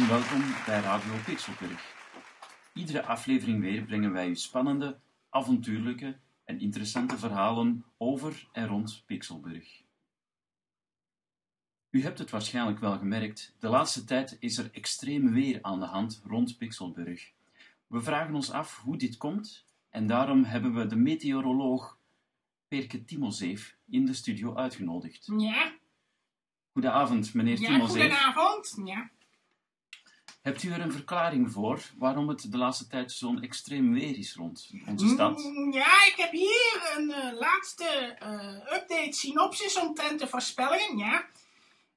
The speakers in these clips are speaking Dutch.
en welkom bij Radio Pixelburg. Iedere aflevering weer brengen wij u spannende, avontuurlijke en interessante verhalen over en rond Pixelburg. U hebt het waarschijnlijk wel gemerkt, de laatste tijd is er extreem weer aan de hand rond Pixelburg. We vragen ons af hoe dit komt en daarom hebben we de meteoroloog Perke Timozeef in de studio uitgenodigd. Ja, Goedenavond, meneer ja Timozeef. goedenavond. Ja. Hebt u er een verklaring voor waarom het de laatste tijd zo'n extreem weer is rond onze stad? Mm, Ja, ik heb hier een eh, laatste eh, update synopsis omtrent de voorspellingen. Ja.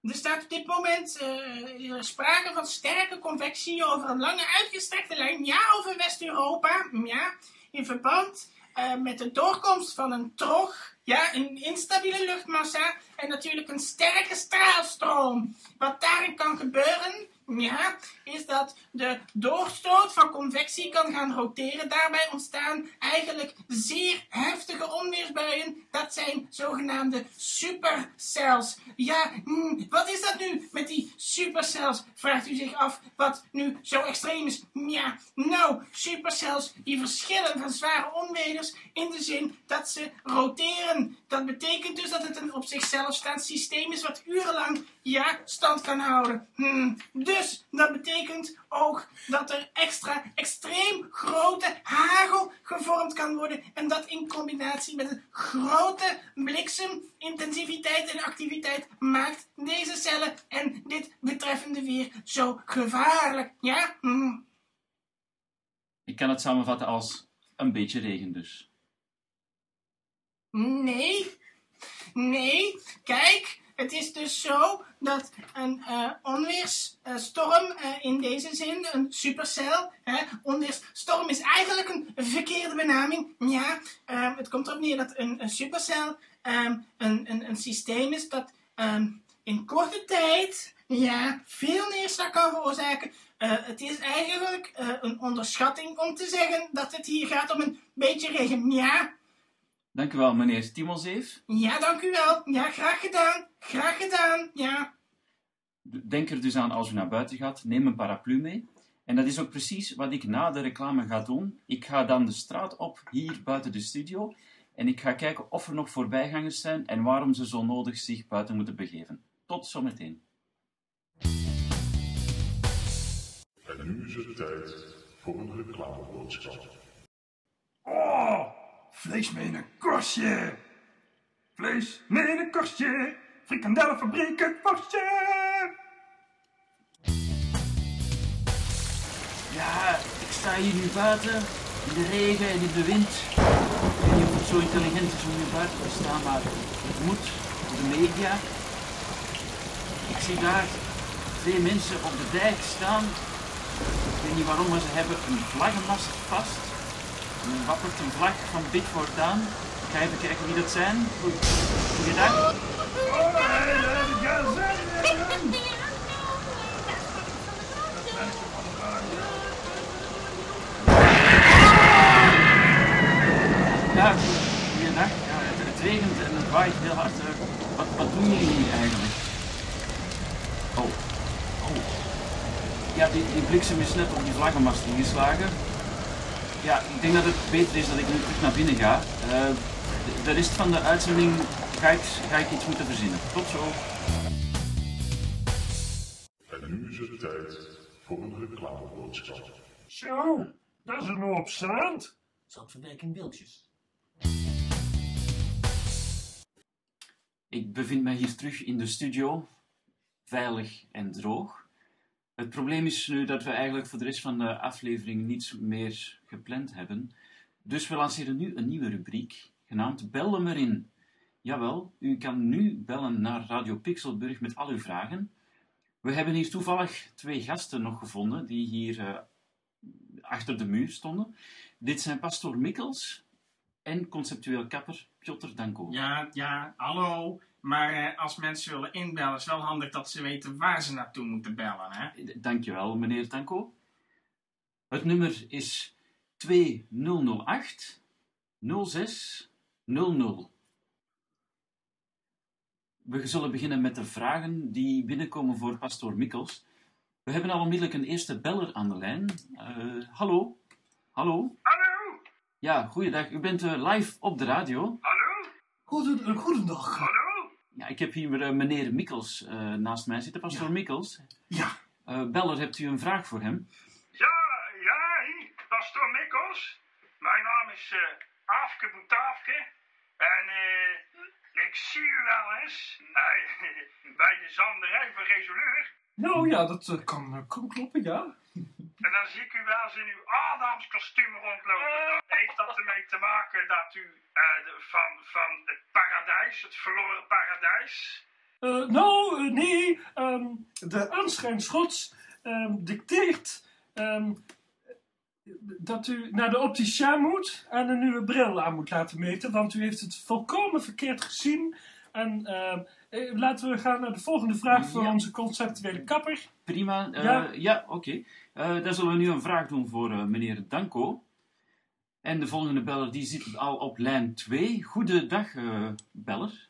Er staat op dit moment eh, sprake van sterke convectie over een lange uitgestrekte lijn, ja, over West-Europa. Ja, in verband met de doorkomst van een trog, ja, een instabiele luchtmassa en natuurlijk een sterke straalstroom. Wat daarin kan gebeuren, ja, is dat de doorstoot van convectie kan gaan roteren. Daarbij ontstaan eigenlijk zeer heftige onweersbuien. Dat zijn zogenaamde supercells. Ja, hmm, wat is dat nu met die supercells? Vraagt u zich af wat nu zo extreem is. Ja, nou, supercells die verschillen van zware onweders in de zin dat ze roteren. Dat betekent dus dat het een op zichzelf staand systeem is wat urenlang ja, stand kan houden. Hmm, Dus dat betekent ook dat er extra extreem grote hagel gevormd kan worden. En dat in combinatie met een grote bliksemintensiviteit en activiteit maakt deze cellen en dit betreffende weer zo gevaarlijk. Ja? Hmm. Ik kan het samenvatten als een beetje regen dus. Nee. Nee. Kijk, het is dus zo dat een eh, onweersstorm eh, in deze zin, een supercel, hè, onweersstorm is eigenlijk een verkeerde benaming. Ja, ehm, het komt erop neer dat een, een supercel ehm, een, een, een systeem is dat ehm, in korte tijd ja, veel neerslag kan veroorzaken. Eh, het is eigenlijk een onderschatting om te zeggen dat het hier gaat om een beetje regen. Ja, Dank u wel, meneer Timozeef. ja, dank u wel. Ja, graag gedaan. Graag gedaan. Ja. Denk er dus aan als u naar buiten gaat, neem een paraplu mee. En dat is ook precies wat ik na de reclame ga doen. Ik ga dan de straat op, hier buiten de studio. En ik ga kijken of er nog voorbijgangers zijn en waarom ze zo nodig zich buiten moeten begeven. Tot zometeen. En nu is het tijd voor een reclameboodschap. Oh, vlees mee in een korstje. Vlees mee in een korstje. Ja, ik sta hier nu buiten, in de regen en in de wind. Ik weet niet of het zo intelligent is om hier buiten te staan, maar het moet voor de media. Ik zie daar twee mensen op de dijk staan. Ik weet niet waarom, maar ze hebben een vlaggenmast vast. Er wappert een vlag van Big for Daan. Ik ga even kijken wie dat zijn. Goed. Goeiedag. Ja, goeiedag. Ja, het, regent en het waait heel hard. Wat, wat doen jullie hier eigenlijk? Oh. Oh. Ja, die, die bliksem is net op die vlaggenmast ingeslagen. Ja, ik denk dat het beter is dat ik nu terug naar binnen ga. Eh, de, de rest van de uitzending ga ik, ga ik iets moeten verzinnen. Tot zo. En nu is het tijd voor een reclameboodschap. Zo, dat is een hoop zand. Zandverwerk in Wiltjes. Ik bevind mij hier terug in de studio, veilig en droog. Het probleem is nu dat we eigenlijk voor de rest van de aflevering niets meer gepland hebben. Dus we lanceren nu een nieuwe rubriek, genaamd Bel me in. Jawel, u kan nu bellen naar Radio Pixelburg met al uw vragen. We hebben hier toevallig twee gasten nog gevonden die hier eh, achter de muur stonden. Dit zijn pastoor Mikkels en conceptueel kapper Piotr Danko. Ja, ja, hallo. Maar eh, als mensen willen inbellen, is wel handig dat ze weten waar ze naartoe moeten bellen, hè? Dankjewel, meneer Danko. Het nummer is 2008 0600. We zullen beginnen met de vragen die binnenkomen voor pastoor Mikkels. We hebben al onmiddellijk een eerste beller aan de lijn. Eh, hallo? Hallo? Hallo? Ja, goeiedag. U bent eh, live op de radio. Hallo? Goeden, goedendag. Hallo? Ja, ik heb hier eh, meneer Mikkels eh, naast mij zitten, pastoor Mikkels. Ja, Eh, beller, hebt u een vraag voor hem? Ja, ja, hier, pastoor Mikkels. Mijn naam is eh Aafke Boetaafke. En eh, ik zie u wel eens bij, bij de zanderij van Resoleur. nou ja, dat kan, kan kloppen, ja. En dan zie ik u wel eens in uw Adams kostuum rondlopen. Heeft dat ermee te maken dat u eh, de- van, van het paradijs, het verloren paradijs... Eh, nou, eh, nee, ehm, de aanschijn Schots ehm, dicteert ehm, dat u naar de opticien moet en een nieuwe bril aan moet laten meten, want u heeft het volkomen verkeerd gezien. En ehm, eh, laten we gaan naar de volgende vraag voor Ja. onze conceptuele kapper. Prima. eh, Ja. ja, oké. Eh, dan zullen we nu een vraag doen voor meneer Danko. En de volgende beller die zit al op lijn 2. Goedendag, eh beller.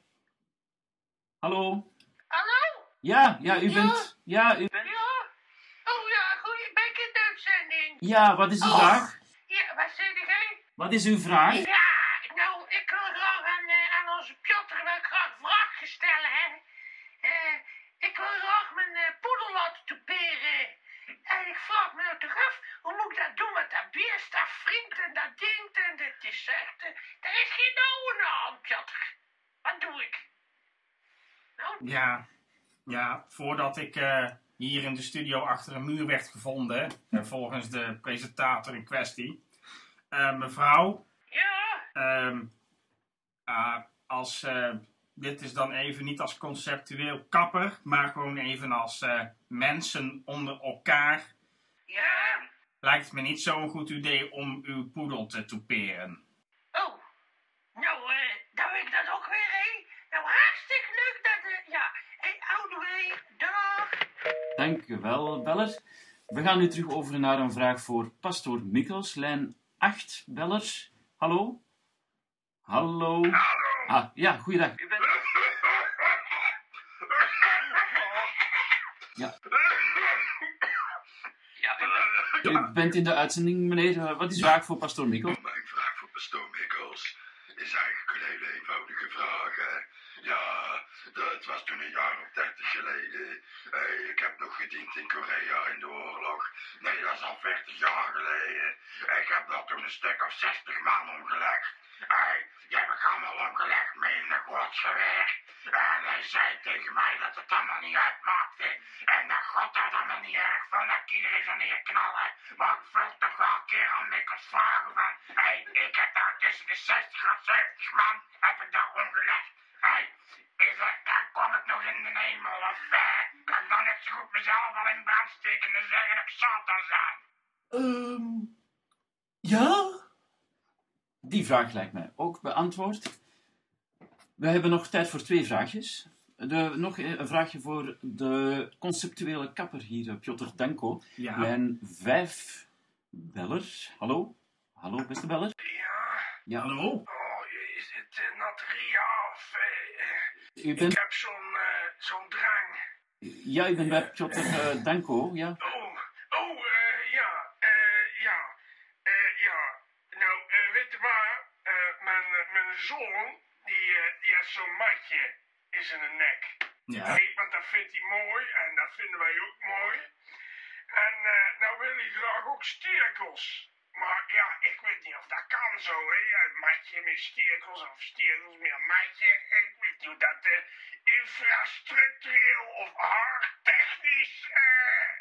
Hallo? Hallo? Ja, ja, u Ja. bent... Ja, u bent... Ja? Oh ja, goed, ben ik in de uitzending? Ja, wat is uw Oh. vraag? Ja, wat zei jij? Wat is uw vraag? Ja, nou, ik wil graag aan, eh, aan onze Piotr wil ik graag vragen stellen, hè. Eh, ik wil graag mijn eh, poedel laten toeperen. En ik vraag me nou toch af, hoe moet ik dat doen met dat beest, dat vriend en dat ding en dit is echt... eh, er is geen oude aan, Piotr. Wat doe ik? Nou, Ja, ja voordat ik eh, hier in de studio achter een muur werd gevonden, eh, volgens de presentator in kwestie. Eh, mevrouw, ja, ehm, ah, als, eh, dit is dan even niet als conceptueel kapper, maar gewoon even als eh, mensen onder elkaar. ja. Lijkt het me niet zo'n goed idee om uw poedel te toeperen. Oh, nou, eh, dan weet ik dat ook weer, hè. Nou, hartstikke leuk dat, eh, ja. Hé, hey, oude wee, dag. Dank u wel, beller. We gaan nu terug over naar een vraag voor pastoor Mikkels. Lijn 8, bellers. Hallo? Hallo? Ah, ja, goeiedag. U bent... Ja. Ja, u bent, u bent in de uitzending, meneer. Wat is uw vraag voor pastoor Mikkels? Mijn vraag voor pastoor Mikkels is eigenlijk een hele eenvoudige vraag. Hè. Ja, dat was toen een jaar of dertig geleden. Eh, ik heb nog gediend in Korea in de oorlog. Nee, dat is al 40 jaar geleden. Ik heb daar toen een stuk of 60 man omgelegd. Hey, jij hebt ik allemaal omgelegd met een godsgeweer. En hij zei tegen mij dat het allemaal niet uitmaakte. En dat God dat allemaal niet erg vond dat ik iedereen zou neerknallen. Maar ik wil toch wel een keer aan Mikkels vragen van... Hey, ik heb daar tussen de 60 en 70 man heb ik daar omgelegd. Hey, is er, dan kom ik nog in de hemel of eh, kan ik dan net zo goed mezelf al in brand steken en zeggen dat ik Satan zijn? Ehm, ja? Die vraag lijkt mij ook beantwoord. We hebben nog tijd voor twee vraagjes. De, nog een vraagje voor de conceptuele kapper hier, eh, Piotr Danko. Ja. Lijn 5, beller. Hallo? Hallo, beste beller? Ja, Ja, Hallo? oh, is het uh, Natria of... eh, eh, u ik bent, heb zo'n eh, zo'n drang. ja, u bent bij Piotr eh, Danko, ja. Oh, oh, eh, ja, eh, ja, eh, ja. Nou, eh, weet je waar? Eh, mijn, eh, mijn zoon, die, eh, die heeft zo'n matje in zijn nek. Ja. Nee, want dat vindt hij mooi en dat vinden wij ook mooi. En eh, nou wil hij graag ook stirkels. Maar ja, ik weet niet of dat kan zo, hè. Een matje met stirkels of stirkels met een matje. Ik weet niet hoe dat eh, infrastructureel of haartechnisch eh,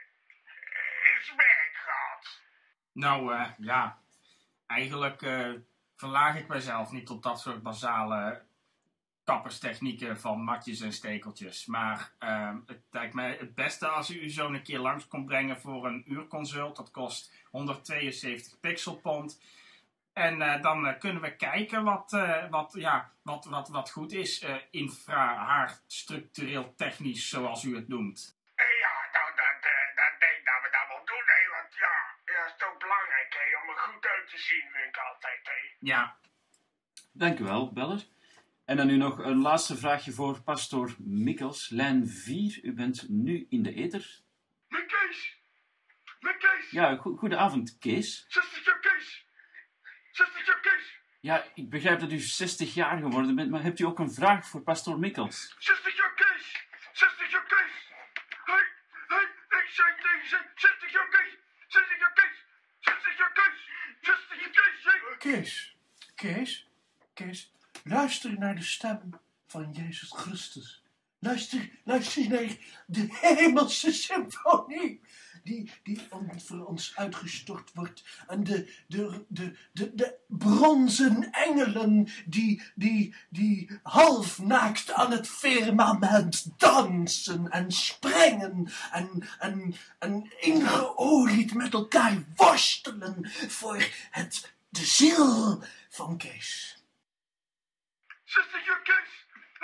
is werk gaat. Nou, ja. Eigenlijk verlaag ik mezelf niet tot dat soort basale kapperstechnieken van matjes en stekeltjes. Maar ehm, het lijkt mij het beste als u zo een keer langs komt brengen voor een uurconsult. Dat kost 172 pixelpond. En eh, dan eh, kunnen we kijken wat, eh, wat, ja, wat, wat, wat goed is, eh infra, haar structureel technisch, zoals u het noemt. Ja, nou, dat, eh, dat denk ik dat we dat wel doen, hè. Want ja, dat is toch belangrijk, hè. Om er goed uit te zien, vind ik altijd, hè. Ja, Dank u wel. En dan nu nog een laatste vraagje voor pastoor Mikkels. Lijn 4, u bent nu in de ether. Mijn Kees, Met Kees. Ja, go- goedenavond, Kees. 60 jaar Kees. 60 jaar Kees. Ja, ik begrijp dat u 60 jaar geworden bent, maar hebt u ook een vraag voor pastoor Mikkels? 60 jaar Kees. 60 jaar Kees. Hé, hé, ik zei deze. 60 jaar Kees. 60 jaar Kees. 60 jaar Kees. 60 jaar Kees. Kees, Kees, Kees, luister naar de stem van Jezus Christus. Luister, luister naar de hemelse symfonie. Die, die voor ons uitgestort wordt. En de, de, de, de, de bronzen engelen die, die, die half naakt aan het firmament dansen en springen. En, en, en ingeolied met elkaar worstelen voor het, de ziel van Kees. 60 jaar Kees.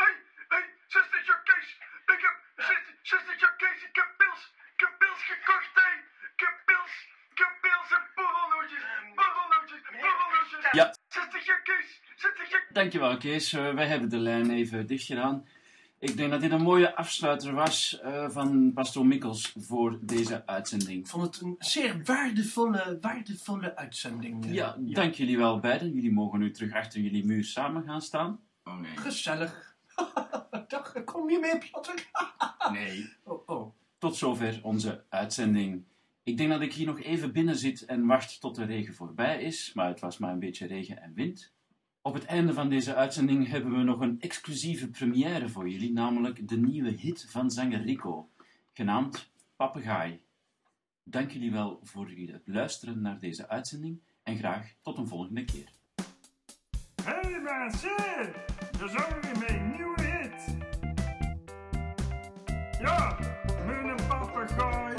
Hé, hé, 60 jaar Kees. Ik heb 60, 60 jaar Kees. Ik heb pils. Ik heb pils gekocht, hé. Ik heb pils. Ik heb pils en borrelnootjes. Borrelnootjes. Borrelnootjes. Ja. 60 jaar Kees. 60 jaar Dankjewel, Kees. Eh, wij hebben de lijn even dicht gedaan. Ik denk dat dit een mooie afsluiter was eh, van pastoor Mikkels voor deze uitzending. Ik vond het een zeer waardevolle, waardevolle uitzending. eh. Ja, dank jullie wel beiden. Jullie mogen nu terug achter jullie muur samen gaan staan. Oh nee. Gezellig. Dag, kom je mee, Piotr? Nee. Oh, oh. Tot zover onze uitzending. Ik denk dat ik hier nog even binnen zit en wacht tot de regen voorbij is, maar het was maar een beetje regen en wind. Op het einde van deze uitzending hebben we nog een exclusieve première voor jullie, namelijk de nieuwe hit van zanger Rico, genaamd Papegaai. Dank jullie wel voor het luisteren naar deze uitzending en graag tot een volgende keer. Hey mensen, daar zijn met een nieuwe hit. Ja, een papegaai,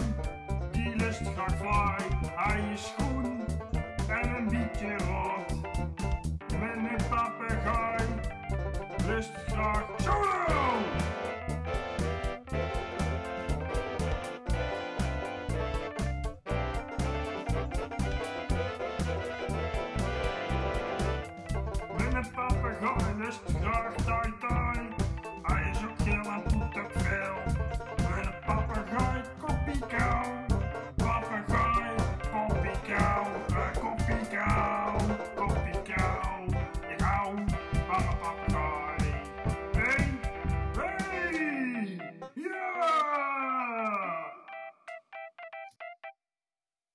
die lust graag fly. Hij is groen en een beetje rood. Een papegaai, lust graag. Dark Titan!